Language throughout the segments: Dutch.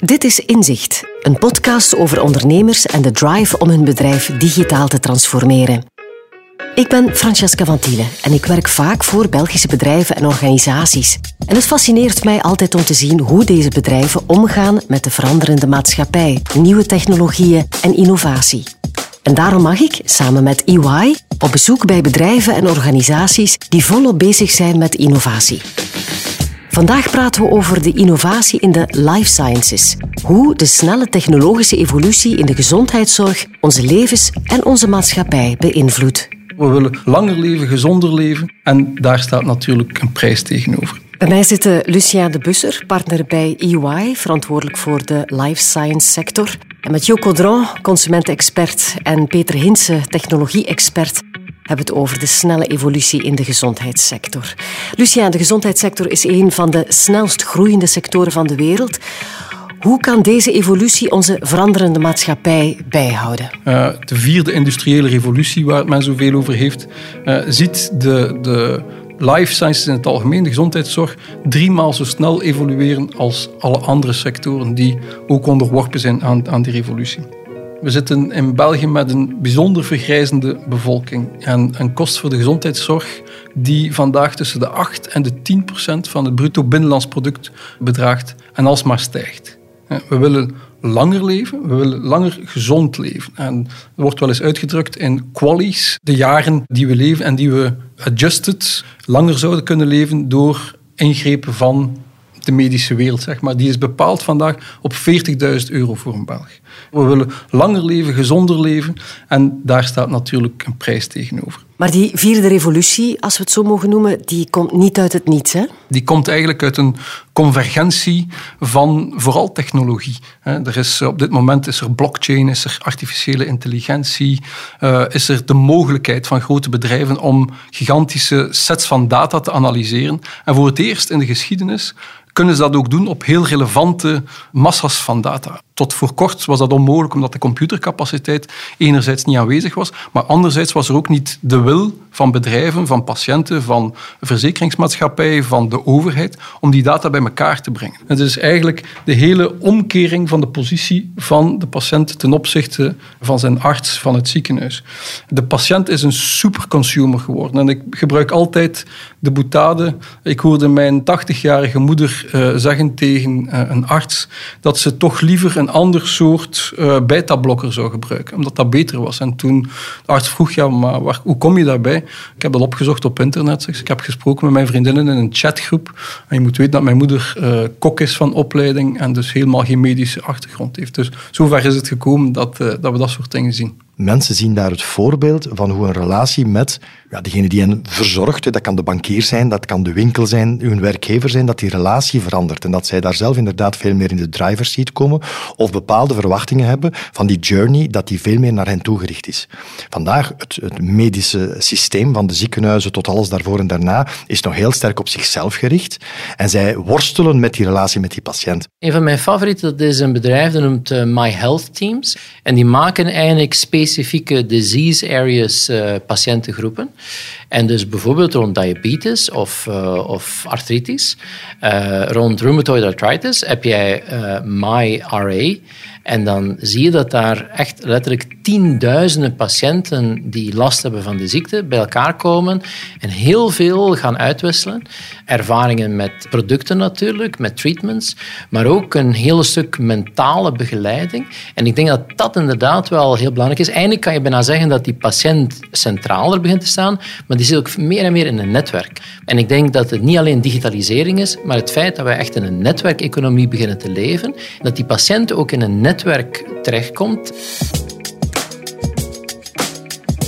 Dit is Inzicht, een podcast over ondernemers en de drive om hun bedrijf digitaal te transformeren. Ik ben Francesca van Tielen en ik werk vaak voor Belgische bedrijven en organisaties. En het fascineert mij altijd om te zien hoe deze bedrijven omgaan met de veranderende maatschappij, nieuwe technologieën en innovatie. En daarom mag ik, samen met EY, op bezoek bij bedrijven en organisaties die volop bezig zijn met innovatie. Vandaag praten we over de innovatie in de life sciences. Hoe de snelle technologische evolutie in de gezondheidszorg onze levens en onze maatschappij beïnvloedt. We willen langer leven, gezonder leven en daar staat natuurlijk een prijs tegenover. Bij mij zit Lucia de Busser, partner bij EY, verantwoordelijk voor de life science sector. En met Jo Caudron, consumentenexpert, en Peter Hinsen, technologie-expert, hebben het over de snelle evolutie in de gezondheidssector. Lucia, de gezondheidssector is een van de snelst groeiende sectoren van de wereld. Hoe kan deze evolutie onze veranderende maatschappij bijhouden? Uh, de vierde industriële revolutie, waar men zoveel over heeft, uh, ziet de, de life sciences in het algemeen, de gezondheidszorg, driemaal zo snel evolueren als alle andere sectoren die ook onderworpen zijn aan, aan die revolutie. We zitten in België met een bijzonder vergrijzende bevolking. En een kost voor de gezondheidszorg die vandaag tussen de 8 en de 10 procent van het bruto binnenlands product bedraagt en alsmaar stijgt. We willen langer leven, we willen langer gezond leven. En dat wordt wel eens uitgedrukt in qualies, de jaren die we leven en die we adjusted langer zouden kunnen leven door ingrepen van de medische wereld, zeg maar. Die is bepaald vandaag op 40.000 euro voor een Belg. We willen langer leven, gezonder leven en daar staat natuurlijk een prijs tegenover. Maar die vierde revolutie, als we het zo mogen noemen, die komt niet uit het niets, hè? Die komt eigenlijk uit een convergentie van vooral technologie. Er is, op dit moment is er blockchain, is er artificiële intelligentie, uh, is er de mogelijkheid van grote bedrijven om gigantische sets van data te analyseren. En voor het eerst in de geschiedenis kunnen ze dat ook doen op heel relevante massa's van data. Tot voor kort was dat onmogelijk omdat de computercapaciteit enerzijds niet aanwezig was, maar anderzijds was er ook niet de wil van bedrijven, van patiënten, van verzekeringsmaatschappijen, van de overheid om die data bij elkaar te brengen. Het is eigenlijk de hele omkering van de positie van de patiënt ten opzichte van zijn arts, van het ziekenhuis. De patiënt is een superconsumer geworden en ik gebruik altijd de boutade. Ik hoorde mijn 80-jarige moeder uh, zeggen tegen uh, een arts dat ze toch liever een ander soort uh, beta-blokker zou gebruiken, omdat dat beter was. En toen de arts vroeg, ja, maar waar, hoe kom je daarbij? Ik heb dat opgezocht op internet. Ik heb gesproken met mijn vriendinnen in een chatgroep. En je moet weten dat mijn moeder uh, kok is van opleiding en dus helemaal geen medische achtergrond heeft. Dus zover is het gekomen dat, uh, dat we dat soort dingen zien. Mensen zien daar het voorbeeld van hoe een relatie met ja, degene die hen verzorgt, dat kan de bankier zijn, dat kan de winkel zijn, hun werkgever zijn, dat die relatie verandert en dat zij daar zelf inderdaad veel meer in de driver's seat komen of bepaalde verwachtingen hebben van die journey, dat die veel meer naar hen toegericht is. Vandaag, het, medische systeem, van de ziekenhuizen tot alles daarvoor en daarna, is nog heel sterk op zichzelf gericht en zij worstelen met die relatie met die patiënt. Een van mijn favorieten dat is een bedrijf dat noemt uh, My Health Teams en die maken eigenlijk specifieke disease areas uh, patiëntengroepen. En dus bijvoorbeeld rond diabetes of, uh, of artritis, uh, rond rheumatoid arthritis heb jij uh, MyRA. En dan zie je dat daar echt letterlijk tienduizenden patiënten die last hebben van de ziekte bij elkaar komen en heel veel gaan uitwisselen. Ervaringen met producten natuurlijk, met treatments, maar ook een hele stuk mentale begeleiding. En ik denk dat dat inderdaad wel heel belangrijk is. Eindelijk kan je bijna zeggen dat die patiënt centraler begint te staan, maar die zit ook meer en meer in een netwerk. En ik denk dat het niet alleen digitalisering is, maar het feit dat wij echt in een netwerkeconomie beginnen te leven, dat die patiënt ook in een netwerk terechtkomt.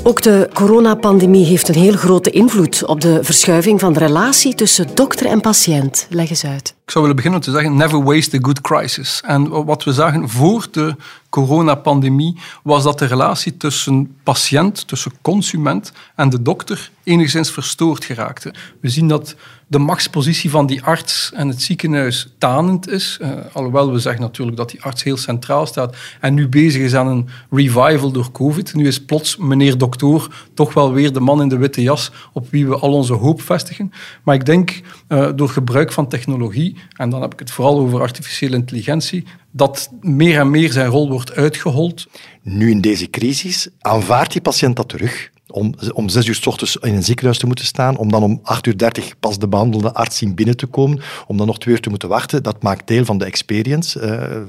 Ook de coronapandemie heeft een heel grote invloed op de verschuiving van de relatie tussen dokter en patiënt. Leg eens uit. Ik zou willen beginnen om te zeggen, never waste a good crisis. En wat we zagen voor de coronapandemie was dat de relatie tussen patiënt, tussen consument en de dokter enigszins verstoord geraakte. We zien dat de machtspositie van die arts en het ziekenhuis tanend is. Uh, alhoewel we zeggen natuurlijk dat die arts heel centraal staat en nu bezig is aan een revival door COVID. Nu is plots meneer dokter toch wel weer de man in de witte jas op wie we al onze hoop vestigen. Maar ik denk uh, door gebruik van technologie, en dan heb ik het vooral over artificiële intelligentie, dat meer en meer zijn rol wordt uitgehold. Nu in deze crisis aanvaardt die patiënt dat terug om, om zes uur s ochtends in een ziekenhuis te moeten staan, om dan om acht uur dertig pas de behandelende arts zien binnen te komen, om dan nog twee uur te moeten wachten, dat maakt deel van de experience,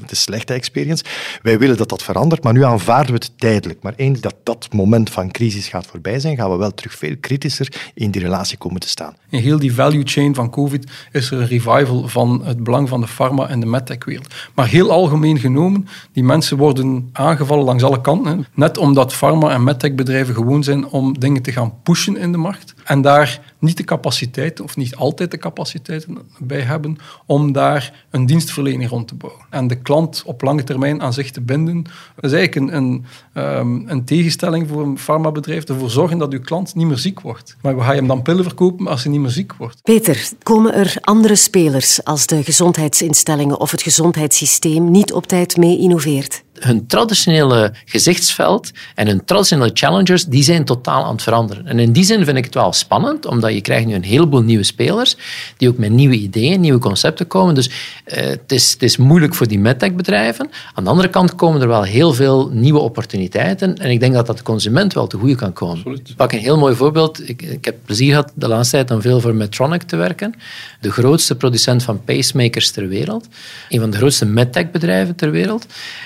de slechte experience. Wij willen dat dat verandert, maar nu aanvaarden we het tijdelijk. Maar eens dat dat moment van crisis gaat voorbij zijn, gaan we wel terug veel kritischer in die relatie komen te staan. In heel die value chain van COVID is er een revival van het belang van de pharma- en de medtech-wereld. Maar heel algemeen genomen, die mensen worden aangevallen langs alle kanten. Net omdat pharma- en medtech-bedrijven gewoon zijn om dingen te gaan pushen in de markt. En daar niet de capaciteit, of niet altijd de capaciteiten bij hebben, om daar een dienstverlening rond te bouwen. En de klant op lange termijn aan zich te binden. Dat is eigenlijk een, een, um, een tegenstelling voor een farmabedrijf, ervoor zorgen dat uw klant niet meer ziek wordt. Maar we gaan hem dan pillen verkopen als hij niet meer ziek wordt? Peter, komen er andere spelers als de gezondheidsinstellingen of het gezondheidssysteem niet op tijd mee innoveert? Hun traditionele gezichtsveld en hun traditionele challengers, die zijn totaal aan het veranderen. En in die zin vind ik het wel spannend, omdat je krijgt nu een heleboel nieuwe spelers die ook met nieuwe ideeën, nieuwe concepten komen. Dus uh, het, is, het is moeilijk voor die medtech-bedrijven. Aan de andere kant komen er wel heel veel nieuwe opportuniteiten en ik denk dat dat de consument wel te goede kan komen. Absoluut. Ik pak een heel mooi voorbeeld. Ik, ik heb plezier gehad de laatste tijd om veel voor Medtronic te werken. De grootste producent van pacemakers ter wereld. Een van de grootste medtech-bedrijven ter wereld.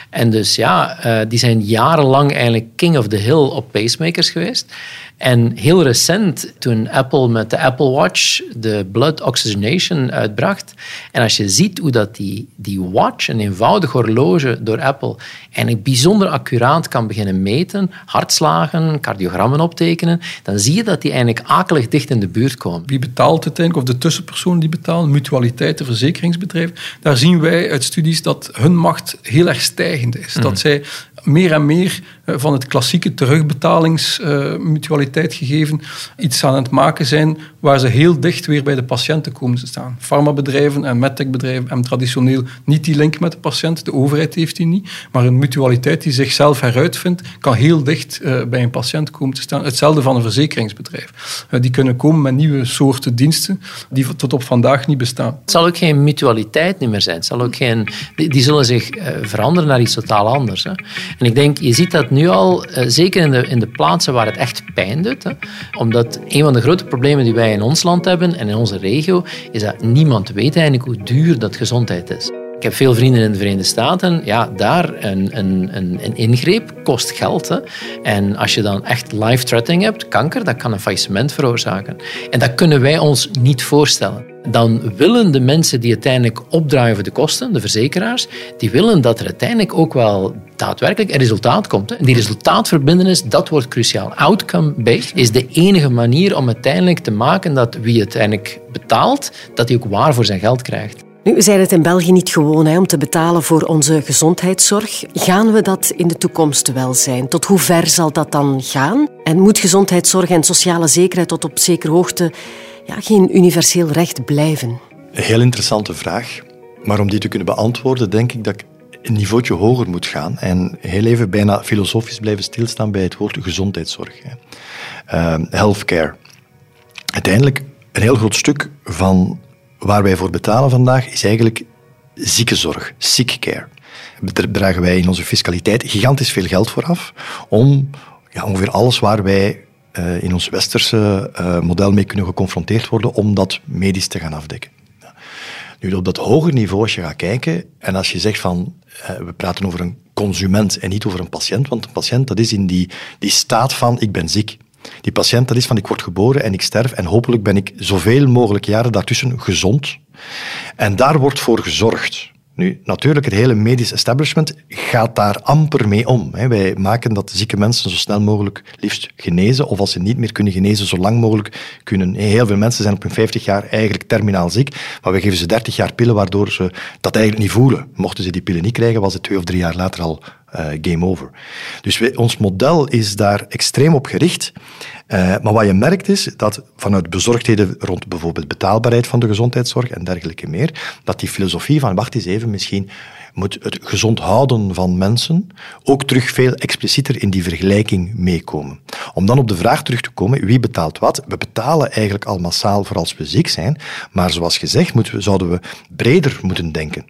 En dus ja, uh, die zijn jarenlang eigenlijk king of the hill op pacemakers geweest. En heel recent, toen Apple met de Apple Watch de blood oxygenation uitbracht. En als je ziet hoe dat die, die watch, een eenvoudig horloge door Apple, eigenlijk bijzonder accuraat kan beginnen meten, hartslagen, cardiogrammen optekenen, dan zie je dat die eigenlijk akelig dicht in de buurt komen. Wie betaalt uiteindelijk, of de tussenpersoon die betaalt, mutualiteiten, verzekeringsbedrijven, daar zien wij uit studies dat hun macht heel erg stijgend is. Dat mhm. zij meer en meer eh, van het klassieke terugbetalingsmutualiteit gegeven iets aan het maken zijn waar ze heel dicht weer bij de patiënten komen te staan. Pharmabedrijven en medtechbedrijven hebben traditioneel niet die link met de patiënt, de overheid heeft die niet, maar een mutualiteit die zichzelf heruitvindt, kan heel dicht uh, bij een patiënt komen te staan. Hetzelfde van een verzekeringsbedrijf. Uh, die kunnen komen met nieuwe soorten diensten die tot op vandaag niet bestaan. Het zal ook geen mutualiteit meer zijn. Zal ook geen, die, zullen zich uh, veranderen naar iets totaal anders. En ik denk, je ziet dat nu al, zeker in de, in de plaatsen waar het echt pijn omdat een van de grote problemen die wij in ons land hebben en in onze regio, is dat niemand weet eigenlijk hoe duur dat gezondheid is. Ik heb veel vrienden in de Verenigde Staten. Ja, daar een, een, een, ingreep kost geld. Hè. En als je dan echt life-threatening hebt, kanker, dat kan een faillissement veroorzaken. En dat kunnen wij ons niet voorstellen. Dan willen de mensen die uiteindelijk opdraaien de kosten, de verzekeraars, die willen dat er uiteindelijk ook wel daadwerkelijk een resultaat komt. En die resultaatverbindenis, dat wordt cruciaal. Outcome-based is de enige manier om uiteindelijk te maken dat wie uiteindelijk betaalt, dat hij ook waar voor zijn geld krijgt. Nu, we zijn het in België niet gewoon hè, om te betalen voor onze gezondheidszorg. Gaan we dat in de toekomst wel zijn? Tot hoe ver zal dat dan gaan? En moet gezondheidszorg en sociale zekerheid tot op zekere hoogte ja, geen universeel recht blijven? Een heel interessante vraag. Maar om die te kunnen beantwoorden, denk ik dat ik een niveautje hoger moet gaan en heel even bijna filosofisch blijven stilstaan bij het woord gezondheidszorg. Uh, healthcare. Uiteindelijk, een heel groot stuk van waar wij voor betalen vandaag is eigenlijk ziekenzorg, sick care. Daar dragen wij in onze fiscaliteit gigantisch veel geld voor af om ja, ongeveer alles waar wij uh, in ons westerse uh, model mee kunnen geconfronteerd worden om dat medisch te gaan afdekken. Nu, op dat hoger niveau, als je gaat kijken, en als je zegt van, uh, we praten over een consument en niet over een patiënt, want een patiënt dat is in die, die staat van, ik ben ziek. Die patiënt, dat is van ik word geboren en ik sterf en hopelijk ben ik zoveel mogelijk jaren daartussen gezond. En daar wordt voor gezorgd. Nu, natuurlijk, het hele medisch establishment gaat daar amper mee om. Wij maken dat zieke mensen zo snel mogelijk liefst genezen, of als ze niet meer kunnen genezen, zo lang mogelijk kunnen. Heel veel mensen zijn op hun 50 jaar eigenlijk terminaal ziek, maar we geven ze 30 jaar pillen waardoor ze dat eigenlijk niet voelen. Mochten ze die pillen niet krijgen, was het twee of drie jaar later al uh, game over. Dus ons model is daar extreem op gericht. Uh, maar wat je merkt is dat vanuit bezorgdheden rond bijvoorbeeld betaalbaarheid van de gezondheidszorg en dergelijke meer, dat die filosofie van wacht eens even, misschien moet het gezond houden van mensen ook terug veel explicieter in die vergelijking meekomen. Om dan op de vraag terug te komen, wie betaalt wat? We betalen eigenlijk al massaal voor als we ziek zijn, maar zoals gezegd moeten we, zouden we breder moeten denken.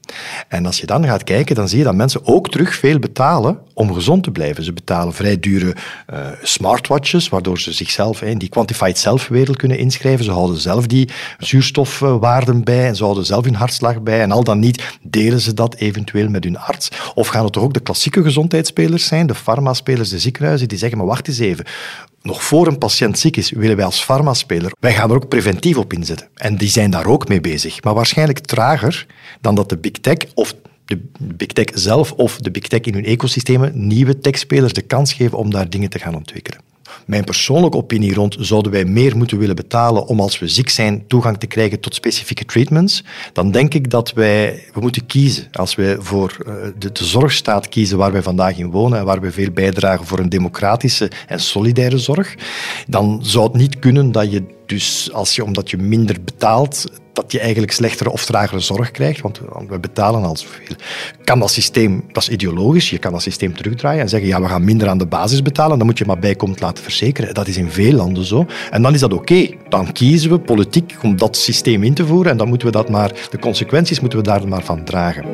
En als je dan gaat kijken, dan zie je dat mensen ook terug veel betalen om gezond te blijven. Ze betalen vrij dure uh, smartwatches, waardoor ze in die quantified self-wereld kunnen inschrijven. Ze houden zelf die zuurstofwaarden bij en ze houden zelf hun hartslag bij. En al dan niet delen ze dat eventueel met hun arts. Of gaan het toch ook de klassieke gezondheidsspelers zijn, de farmaspelers, de ziekenhuizen, die zeggen, maar wacht eens even, nog voor een patiënt ziek is, willen wij als farmaspeler, wij gaan er ook preventief op inzetten. En die zijn daar ook mee bezig. Maar waarschijnlijk trager dan dat de big tech of de big tech zelf of de big tech in hun ecosystemen nieuwe techspelers de kans geven om daar dingen te gaan ontwikkelen. Mijn persoonlijke opinie rond zouden wij meer moeten willen betalen om als we ziek zijn toegang te krijgen tot specifieke treatments, dan denk ik dat wij we moeten kiezen. Als wij voor eh, de, de zorgstaat kiezen waar wij vandaag in wonen en waar we veel bijdragen voor een democratische en solidaire zorg, dan zou het niet kunnen dat je dus als je, omdat je minder betaalt, dat je eigenlijk slechtere of tragere zorg krijgt, want we betalen al zoveel. Kan dat systeem, dat is ideologisch, je kan dat systeem terugdraaien en zeggen, ja, we gaan minder aan de basis betalen, dan moet je maar bijkomend laten verzekeren. Dat is in veel landen zo. En dan is dat oké. Dan kiezen we politiek om dat systeem in te voeren en dan moeten we dat maar, de consequenties moeten we daar maar van dragen.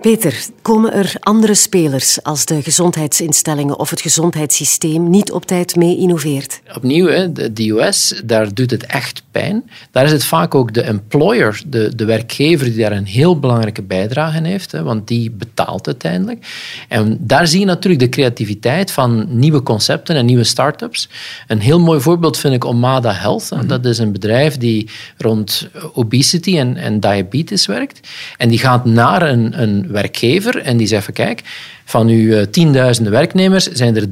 Peter, komen er andere spelers als de gezondheidsinstellingen of het gezondheidssysteem niet op tijd mee innoveert? Opnieuw, de US, daar doet het echt pijn. Daar is het vaak ook de employer, de, de werkgever, die daar een heel belangrijke bijdrage in heeft, want die betaalt uiteindelijk. En daar zie je natuurlijk de creativiteit van nieuwe concepten en nieuwe start-ups. Een heel mooi voorbeeld vind ik Omada Health. Mhm. Dat is een bedrijf die rond obesity en, en diabetes werkt. En die gaat naar een, een werkgever en die zegt van kijk, van uw eh, tienduizenden werknemers zijn er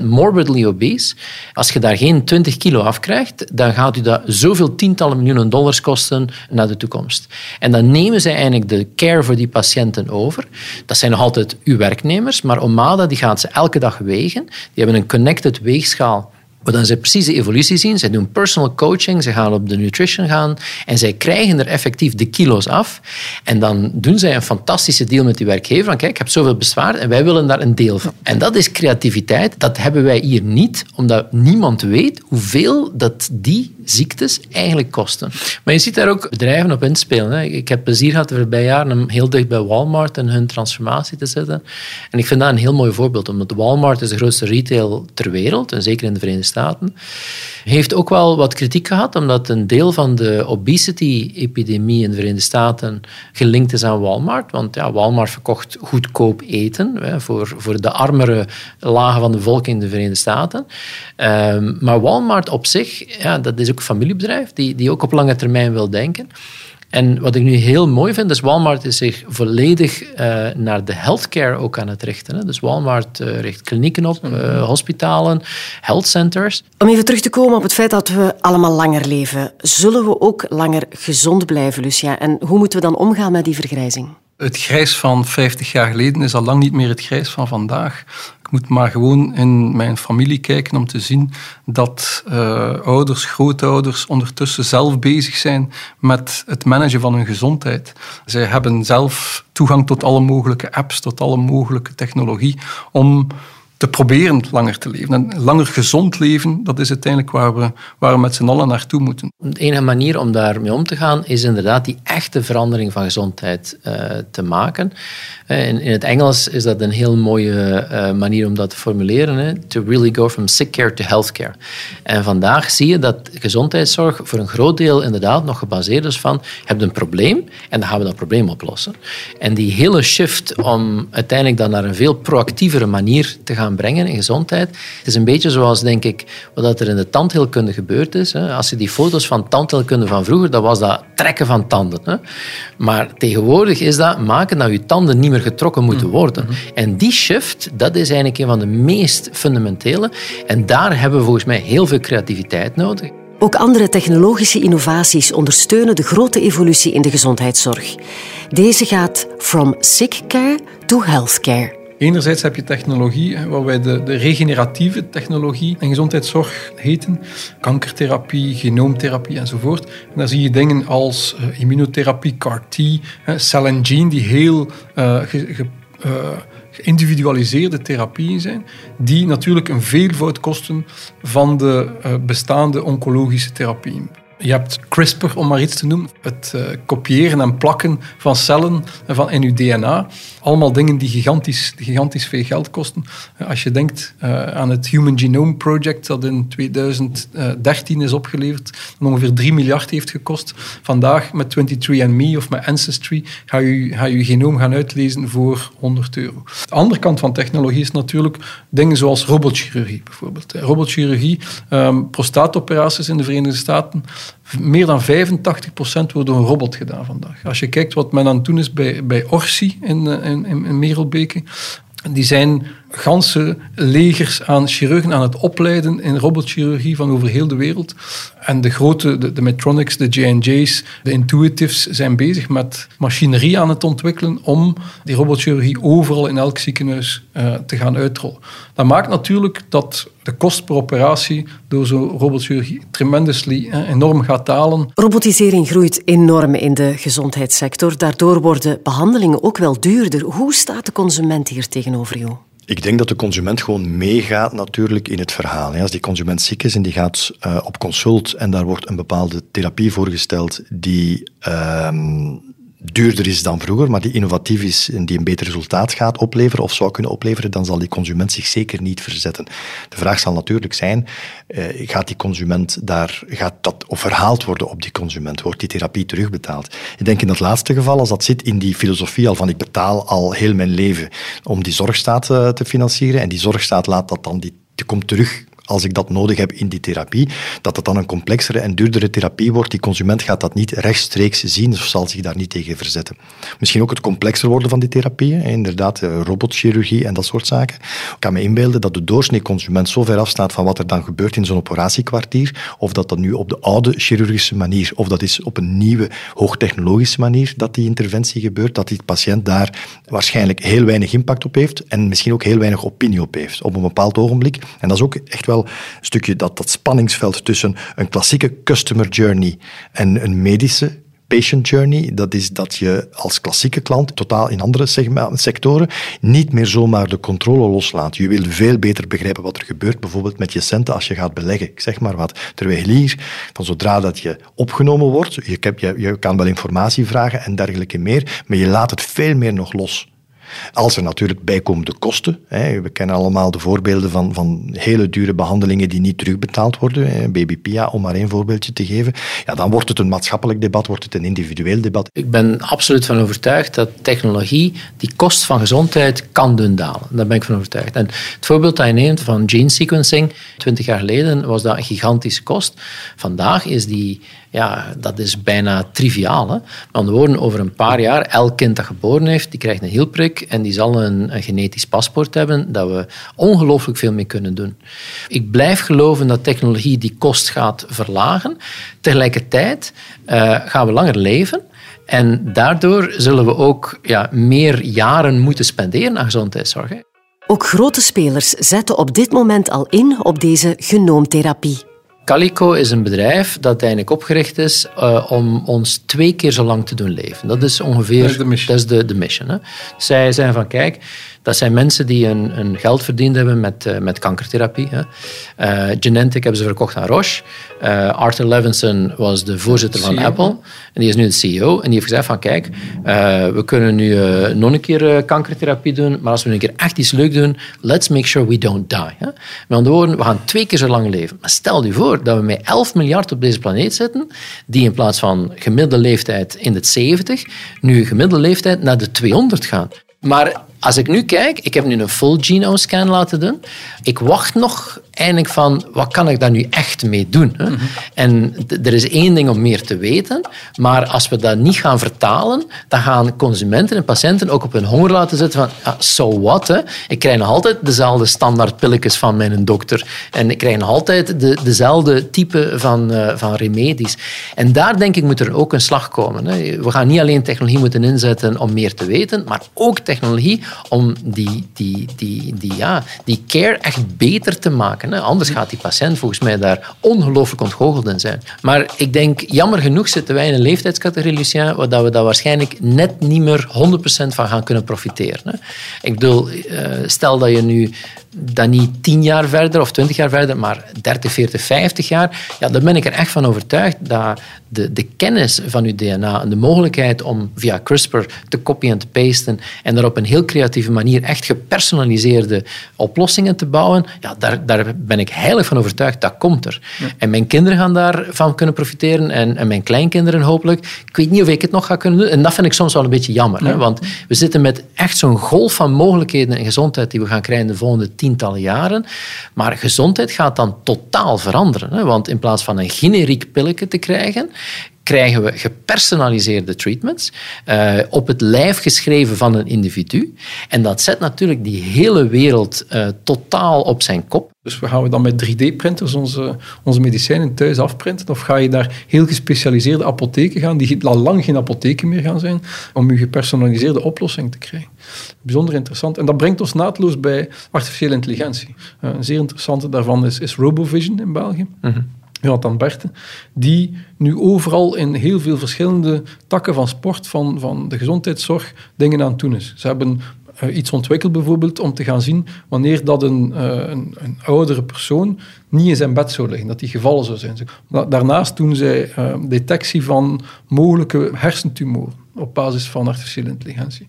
3% morbidly obese. Als je daar geen 20 kilo afkrijgt, dan gaat u dat zoveel tientallen miljoenen dollars kosten naar de toekomst. En dan nemen zij eigenlijk de care voor die patiënten over. Dat zijn nog altijd uw werknemers, maar Omada die gaat ze elke dag wegen. Die hebben een connected weegschaal maar dan ze precies de evolutie zien. Ze doen personal coaching, ze gaan op de nutrition gaan en zij krijgen er effectief de kilo's af. En dan doen zij een fantastische deal met die werkgever. Van, kijk, ik heb zoveel bezwaar en wij willen daar een deel van. En dat is creativiteit. Dat hebben wij hier niet, omdat niemand weet hoeveel dat die ziektes eigenlijk kosten. Maar je ziet daar ook bedrijven op inspelen. Hè. Ik heb plezier gehad de voorbije jaren om heel dicht bij Walmart en hun transformatie te zitten. En ik vind dat een heel mooi voorbeeld, omdat Walmart is de grootste retail ter wereld, en zeker in de Verenigde Staten. Heeft ook wel wat kritiek gehad, omdat een deel van de obesity-epidemie in de Verenigde Staten gelinkt is aan Walmart. Want ja, Walmart verkocht goedkoop eten hè, voor, voor de armere lagen van de bevolking in de Verenigde Staten. Um, maar Walmart op zich, ja, dat is ook een familiebedrijf die, die ook op lange termijn wil denken. En wat ik nu heel mooi vind, is Walmart is zich volledig uh, naar de healthcare ook aan het richten. Hè. Dus Walmart uh, richt klinieken op, uh, hospitalen, health centers. Om even terug te komen op het feit dat we allemaal langer leven, zullen we ook langer gezond blijven, Lucia? En hoe moeten we dan omgaan met die vergrijzing? Het grijs van 50 jaar geleden is al lang niet meer het grijs van vandaag moet maar gewoon in mijn familie kijken om te zien dat uh, ouders, grootouders ondertussen zelf bezig zijn met het managen van hun gezondheid. Zij hebben zelf toegang tot alle mogelijke apps, tot alle mogelijke technologie om te proberen langer te leven. En langer gezond leven, dat is uiteindelijk waar we, waar we met z'n allen naartoe moeten. De enige manier om daarmee om te gaan is inderdaad die echte verandering van gezondheid uh, te maken. Eh, in, in, het Engels is dat een heel mooie uh, manier om dat te formuleren. Hè? To really go from sick care to healthcare. En vandaag zie je dat gezondheidszorg voor een groot deel inderdaad nog gebaseerd is van je hebt een probleem en dan gaan we dat probleem oplossen. En die hele shift om uiteindelijk dan naar een veel proactievere manier te gaan brengen in gezondheid. Het is een beetje zoals, denk ik, wat er in de tandheelkunde gebeurd is. Als je die foto's van tandheelkunde van vroeger, dat was dat trekken van tanden. Maar tegenwoordig is dat maken dat je tanden niet meer getrokken moeten mm. worden. En die shift, dat is eigenlijk een van de meest fundamentele. En daar hebben we volgens mij heel veel creativiteit nodig. Ook andere technologische innovaties ondersteunen de grote evolutie in de gezondheidszorg. Deze gaat from sick care to health care. Enerzijds heb je technologie, wat wij de, de regeneratieve technologie in gezondheidszorg heten. Kankertherapie, genoomtherapie enzovoort. En daar zie je dingen als uh, immunotherapie, CAR-T, cell and gene, die heel uh, geïndividualiseerde therapieën zijn, die natuurlijk een veelvoud kosten van de bestaande oncologische therapieën. Je hebt CRISPR, om maar iets te noemen. Het uh, kopiëren en plakken van cellen van in je DNA. Allemaal dingen die gigantisch, gigantisch veel geld kosten. Uh, als je denkt uh, aan het Human Genome Project, dat in 2013 is opgeleverd, ongeveer 3 miljard heeft gekost. Vandaag met 23andMe of met Ancestry ga je, ga je je genoom gaan uitlezen voor 100 euro. De andere kant van technologie is natuurlijk dingen zoals robotchirurgie bijvoorbeeld. Robotchirurgie, um, prostaatoperaties in de Verenigde Staten meer dan 85% wordt door een robot gedaan vandaag. Als je kijkt wat men aan het doen is bij, bij Orsi in, eh, in, in Merelbeke, die zijn ganse legers aan chirurgen aan het opleiden in robotchirurgie van over heel de wereld. En de grote, de, de Medtronics, de J&J's, de Intuitives zijn bezig met machinerie aan het ontwikkelen om die robotchirurgie overal in elk ziekenhuis uh, te gaan uitrollen. Dat maakt natuurlijk dat de kost per operatie door zo'n robotchirurgie tremendously enorm gaat dalen. Robotisering groeit enorm in de gezondheidssector. Daardoor worden behandelingen ook wel duurder. Hoe staat de consument hier tegenover jou? Ik denk dat de consument gewoon meegaat natuurlijk in het verhaal. Als die consument ziek is en die gaat uh, op consult en daar wordt een bepaalde therapie voorgesteld die uh, duurder is dan vroeger, maar die innovatief is en die een beter resultaat gaat opleveren of zou kunnen opleveren, dan zal die consument zich zeker niet verzetten. De vraag zal natuurlijk zijn, uh, gaat die consument daar, gaat dat of verhaald worden op die consument? Wordt die therapie terugbetaald? Ik denk in dat laatste geval, als dat zit in die filosofie al van ik betaal al heel mijn leven om die zorgstaat uh, te financieren en die zorgstaat laat dat dan die, die komt terug als ik dat nodig heb in die therapie, dat het dan een complexere en duurdere therapie wordt. Die consument gaat dat niet rechtstreeks zien of zal zich daar niet tegen verzetten. Misschien ook het complexer worden van die therapieën, inderdaad, eh, robotchirurgie en dat soort zaken. Ik kan me inbeelden dat de doorsnee consument zo ver afstaat van wat er dan gebeurt in zo'n operatiekwartier, of dat dat nu op de oude chirurgische manier, of dat is op een nieuwe hoogtechnologische manier dat die interventie gebeurt, dat die patiënt daar waarschijnlijk heel weinig impact op heeft en misschien ook heel weinig opinie op heeft op een bepaald ogenblik. En dat is ook echt wel een stukje dat, dat spanningsveld tussen een klassieke customer journey en een medische patient journey, dat is dat je als klassieke klant, totaal in andere sectoren, niet meer zomaar de controle loslaat. Je wil veel beter begrijpen wat er gebeurt, bijvoorbeeld met je centen als je gaat beleggen. Ik zeg maar wat. Terwijl hier, van zodra dat je opgenomen wordt, je, je, je kan wel informatie vragen en dergelijke meer, maar je laat het veel meer nog los. Als er natuurlijk bijkomende kosten, hè, we kennen allemaal de voorbeelden van, van hele dure behandelingen die niet terugbetaald worden, hè, baby Pia, om maar één voorbeeldje te geven, ja, dan wordt het een maatschappelijk debat, wordt het een individueel debat. Ik ben absoluut van overtuigd dat technologie die kost van gezondheid kan doen dalen. Daar ben ik van overtuigd. En het voorbeeld dat je neemt van gene sequencing, twintig jaar geleden was dat een gigantische kost. Vandaag is die ja, dat is bijna triviaal. Hè? Woorden, over een paar jaar, elk kind dat geboren heeft, die krijgt een hielprik en die zal een, een genetisch paspoort hebben, dat we ongelooflijk veel mee kunnen doen. Ik blijf geloven dat technologie die kost gaat verlagen. Tegelijkertijd uh, gaan we langer leven. En daardoor zullen we ook ja, meer jaren moeten spenderen aan gezondheidszorg. Ook grote spelers zetten op dit moment al in op deze genoomtherapie. Calico is een bedrijf dat eigenlijk opgericht is uh, om ons twee keer zo lang te doen leven. Dat is ongeveer... Dat is de mission. Dat is de, de mission hè. Zij zijn van, kijk, dat zijn mensen die een, een geld verdiend hebben met, uh, met kankertherapie. Hè. Uh, Genentech hebben ze verkocht aan Roche. Uh, Arthur Levinson was de voorzitter van. Apple. En die is nu de CEO. En die heeft gezegd van kijk, we kunnen nu nog een keer kankertherapie doen. Maar als we nu een keer echt iets leuk doen, let's make sure we don't die. Hè. Met andere woorden, we gaan twee keer zo lang leven. Maar stel je voor dat we met 11 miljard op deze planeet zitten, die in plaats van gemiddelde leeftijd in de 70, nu gemiddelde leeftijd naar de 200 gaan. Maar als ik nu kijk, ik heb nu een full genome scan laten doen. Ik wacht nog eindelijk van, wat kan ik daar nu echt mee doen? Hè? En er is één ding om meer te weten, maar als we dat niet gaan vertalen, dan gaan consumenten en patiënten ook op hun honger laten zitten van, ah, so what? Hè? Ik krijg nog altijd dezelfde standaard pilletjes van mijn dokter en ik krijg nog altijd de, dezelfde type van, uh, van remedies. En daar denk ik moet er ook een slag komen. Hè? We gaan niet alleen technologie moeten inzetten om meer te weten, maar ook technologie om die, die, die, die, ja, die care echt beter te maken. Anders gaat die patiënt volgens mij daar ongelooflijk ontgoocheld in zijn. Maar ik denk, jammer genoeg zitten wij in een leeftijdscategorie, Lucien, waar we daar waarschijnlijk net niet meer 100% van gaan kunnen profiteren. Hè. Ik bedoel, eh, stel dat je nu dan niet tien jaar verder of twintig jaar verder, maar 30, 40, 50 jaar, ja, dan ben ik er echt van overtuigd dat de, de kennis van uw DNA en de mogelijkheid om via CRISPR te copyen en te pasten en daar op een heel creatieve manier echt gepersonaliseerde oplossingen te bouwen, ja, daar, daar ben ik heilig van overtuigd, dat komt er. En mijn kinderen gaan daarvan kunnen profiteren en, en mijn kleinkinderen hopelijk. Ik weet niet of ik het nog ga kunnen doen. En dat vind ik soms wel een beetje jammer, hè, want we zitten met echt zo'n golf van mogelijkheden en gezondheid die we gaan krijgen de volgende tientallen jaren. Maar gezondheid gaat dan totaal veranderen. Hè? Want in plaats van een generiek pilletje te krijgen, krijgen we gepersonaliseerde treatments uh, op het lijf geschreven van een individu. En dat zet natuurlijk die hele wereld uh, totaal op zijn kop. Dus we gaan we dan met 3D-printers onze, onze medicijnen thuis afprinten? Of ga je daar heel gespecialiseerde apotheken gaan, die al lang geen apotheken meer gaan zijn, om je gepersonaliseerde oplossing te krijgen? Bijzonder interessant. En dat brengt ons naadloos bij artificiële intelligentie. Uh, een zeer interessante daarvan is, is RoboVision in België. Mm -hmm. Jonathan Berten, die nu overal in heel veel verschillende takken van sport, van, van de gezondheidszorg, dingen aan het doen is. Ze hebben uh, iets ontwikkeld bijvoorbeeld om te gaan zien wanneer dat een, uh, een, een, oudere persoon niet in zijn bed zou liggen, dat die gevallen zou zijn. Daarnaast doen zij uh, detectie van mogelijke hersentumoren op basis van artificiële intelligentie.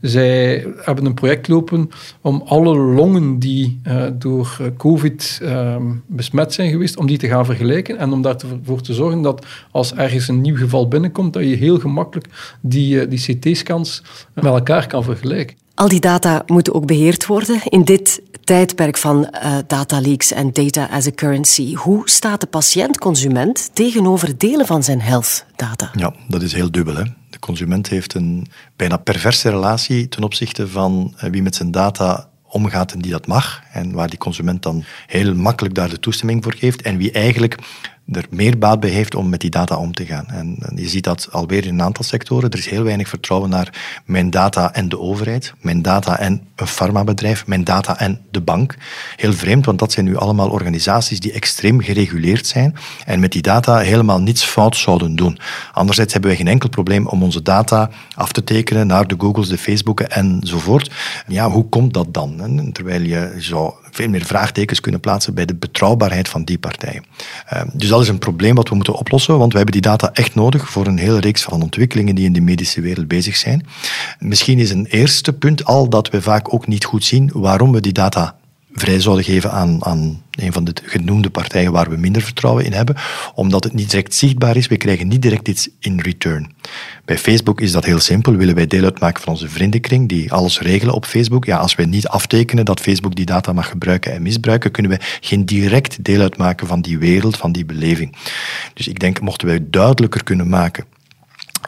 Zij hebben een project lopen om alle longen die uh, door COVID uh, besmet zijn geweest, om die te gaan vergelijken en om daarvoor te zorgen dat als ergens een nieuw geval binnenkomt, dat je heel gemakkelijk die, uh, die CT-scans met elkaar kan vergelijken. Al die data moeten ook beheerd worden. In dit tijdperk van uh, data leaks en data as a currency, hoe staat de patiënt-consument tegenover delen van zijn health data? Ja, dat is heel dubbel. Hè? De consument heeft een bijna perverse relatie ten opzichte van wie met zijn data omgaat en die dat mag. En waar die consument dan heel makkelijk daar de toestemming voor geeft. En wie eigenlijk er meer baat bij heeft om met die data om te gaan. En, je ziet dat alweer in een aantal sectoren. Er is heel weinig vertrouwen naar mijn data en de overheid, mijn data en een farmabedrijf, mijn data en de bank. Heel vreemd, want dat zijn nu allemaal organisaties die extreem gereguleerd zijn en met die data helemaal niets fout zouden doen. Anderzijds hebben wij geen enkel probleem om onze data af te tekenen naar de Googles, de Facebooken enzovoort. Ja, hoe komt dat dan? Terwijl je zou veel meer vraagtekens kunnen plaatsen bij de betrouwbaarheid van die partijen. Dus dat is een probleem wat we moeten oplossen, want we hebben die data echt nodig voor een hele reeks van ontwikkelingen die in de medische wereld bezig zijn. Misschien is een eerste punt al dat we vaak ook niet goed zien waarom we die data vrij zouden geven aan, aan een van de genoemde partijen waar we minder vertrouwen in hebben, omdat het niet direct zichtbaar is. We krijgen niet direct iets in return. Bij Facebook is dat heel simpel. Willen wij deel uitmaken van onze vriendenkring die alles regelen op Facebook? Ja, als wij niet aftekenen dat Facebook die data mag gebruiken en misbruiken, kunnen we geen direct deel uitmaken van die wereld, van die beleving. Dus ik denk, mochten wij duidelijker kunnen maken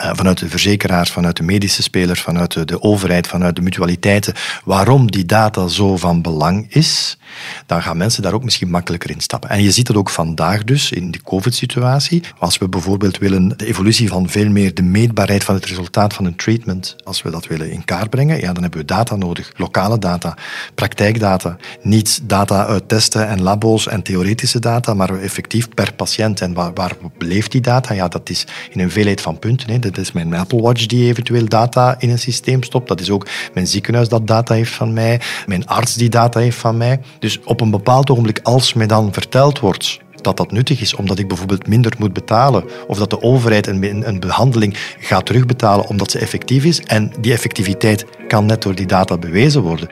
vanuit de verzekeraars, vanuit de medische spelers, vanuit de, de, overheid, vanuit de mutualiteiten, waarom die data zo van belang is, dan gaan mensen daar ook misschien makkelijker in stappen. En je ziet dat ook vandaag dus in de COVID-situatie. Als we bijvoorbeeld willen de evolutie van veel meer de meetbaarheid van het resultaat van een treatment, als we dat willen in kaart brengen, ja, dan hebben we data nodig. Lokale data, praktijkdata. Niet data uit testen en labo's en theoretische data, maar effectief per patiënt. En waar, beleeft die data? Ja, dat is in een veelheid van punten. Hè. Dat is mijn Apple Watch die eventueel data in een systeem stopt. Dat is ook mijn ziekenhuis dat data heeft van mij. Mijn arts die data heeft van mij. Dus op een bepaald ogenblik, als mij dan verteld wordt dat dat nuttig is, omdat ik bijvoorbeeld minder moet betalen, of dat de overheid een, een behandeling gaat terugbetalen omdat ze effectief is, en die effectiviteit kan net door die data bewezen worden.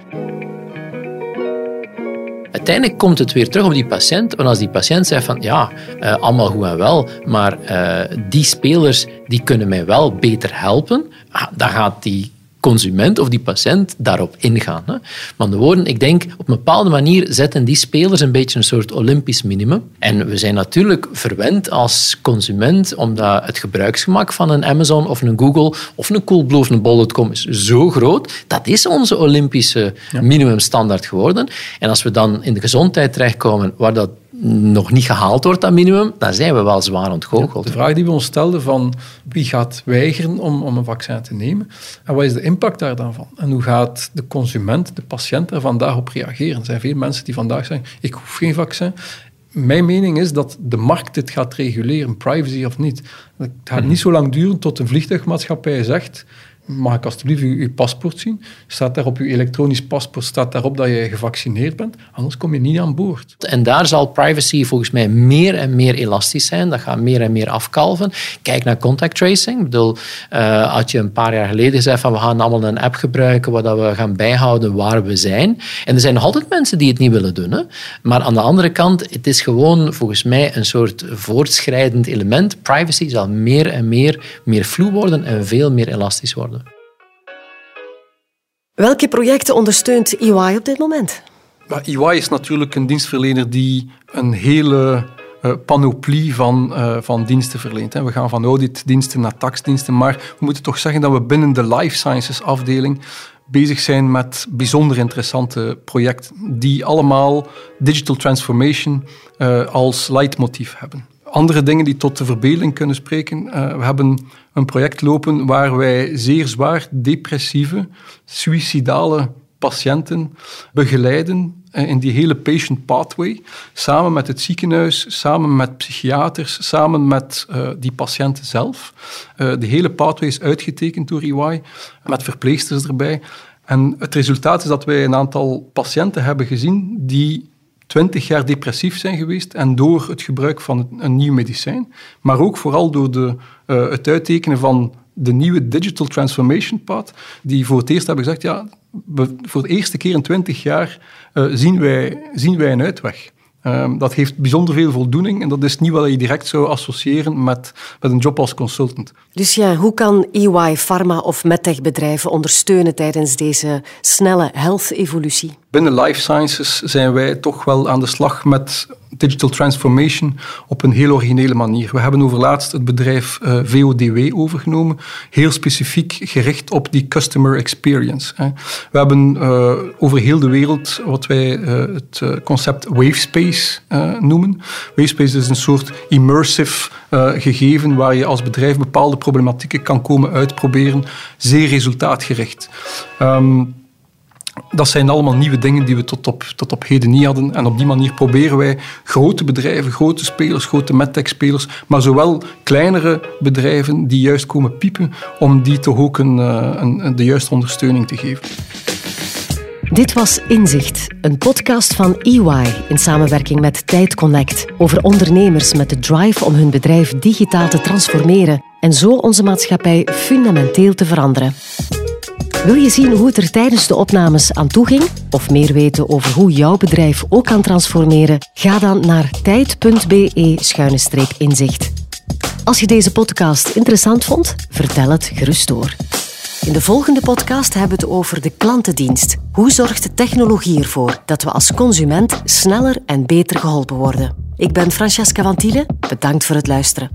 Uiteindelijk komt het weer terug op die patiënt. Want als die patiënt zegt van ja, uh, allemaal goed en wel, maar uh, die spelers die kunnen mij wel beter helpen, ah, dan gaat die consument of die patiënt daarop ingaan. Hè. Maar de woorden, ik denk, op een bepaalde manier zetten die spelers een beetje een soort Olympisch minimum. En we zijn natuurlijk verwend als consument, omdat het gebruiksgemak van een Amazon of een Google of een Coolblue of een Bol.com is zo groot. Dat is onze Olympische minimumstandaard geworden. En als we dan in de gezondheid terechtkomen, waar dat nog niet gehaald wordt, dat minimum, dan zijn we wel zwaar ontgoocheld. de vraag die we ons stelden van wie gaat weigeren om, om een vaccin te nemen en wat is de impact daar dan van? En hoe gaat de consument, de patiënt er vandaag op reageren? Er zijn veel mensen die vandaag zeggen, ik hoef geen vaccin. Mijn mening is dat de markt dit gaat reguleren, privacy of niet. Het gaat niet zo lang duren tot een vliegtuigmaatschappij zegt mag ik alsjeblieft uw, uw, paspoort zien? Staat daar op uw elektronisch paspoort staat daarop dat je gevaccineerd bent? Anders kom je niet aan boord. En daar zal privacy volgens mij meer en meer elastisch zijn. Dat gaat meer en meer afkalven. Kijk naar contact tracing. Ik bedoel, uh, had je een paar jaar geleden gezegd van we gaan allemaal een app gebruiken waar we gaan bijhouden waar we zijn. En er zijn nog altijd mensen die het niet willen doen. Hè? Maar aan de andere kant, het is gewoon volgens mij een soort voortschrijdend element. Privacy zal meer en meer, meer vloe worden en veel meer elastisch worden. Welke projecten ondersteunt EY op dit moment? EY is natuurlijk een dienstverlener die een hele uh, panoplie van, uh, van diensten verleent. We gaan van auditdiensten naar taxdiensten, maar we moeten toch zeggen dat we binnen de life sciences afdeling bezig zijn met bijzonder interessante projecten die allemaal digital transformation uh, als leidmotief hebben andere dingen die tot de verbeelding kunnen spreken. Uh, we hebben een project lopen waar wij zeer zwaar depressieve, suïcidale patiënten begeleiden uh, in die hele patient pathway, samen met het ziekenhuis, samen met psychiaters, samen met uh, die patiënten zelf. de hele pathway is uitgetekend door EY, met verpleegsters erbij. En het resultaat is dat wij een aantal patiënten hebben gezien die twintig jaar depressief zijn geweest en door het gebruik van een nieuw medicijn, maar ook vooral door de, uh, het uittekenen van de nieuwe Digital Transformation Path, die voor het eerst hebben gezegd, ja, voor de eerste keer in twintig jaar uh, zien, wij, zien wij een uitweg. Um, dat heeft bijzonder veel voldoening en dat is niet wat je direct zou associëren met, met een job als consultant. Dus ja, hoe kan EY pharma of medtech bedrijven ondersteunen tijdens deze snelle health-evolutie? Binnen life sciences zijn wij toch wel aan de slag met digital transformation op een heel originele manier. We hebben overlaatst het bedrijf eh, VODW overgenomen, heel specifiek gericht op die customer experience. We hebben uh, over heel de wereld wat wij uh, het concept Wavespace noemen. Wavespace is een soort immersive gegeven waar je als bedrijf bepaalde problematieken kan komen uitproberen, zeer resultaatgericht. Um, dat zijn allemaal nieuwe dingen die we tot op, tot op heden niet hadden. En op die manier proberen wij grote bedrijven, grote spelers, grote medtech-spelers, maar zowel kleinere bedrijven die juist komen piepen, om die toch ook een, eh, de juiste ondersteuning te geven. Dit was Inzicht, een podcast van EY in samenwerking met Tijd Connect over ondernemers met de drive om hun bedrijf digitaal te transformeren en zo onze maatschappij fundamenteel te veranderen. Wil je zien hoe het er tijdens de opnames aan toe ging? Of meer weten over hoe jouw bedrijf ook kan transformeren? Ga dan naar tijd.be-inzicht. Als je deze podcast interessant vond, vertel het gerust door. In de volgende podcast hebben we het over de klantendienst. Hoe zorgt technologie ervoor dat we als consument sneller en beter geholpen worden? Ik ben Francesca Van Tiele. Bedankt voor het luisteren.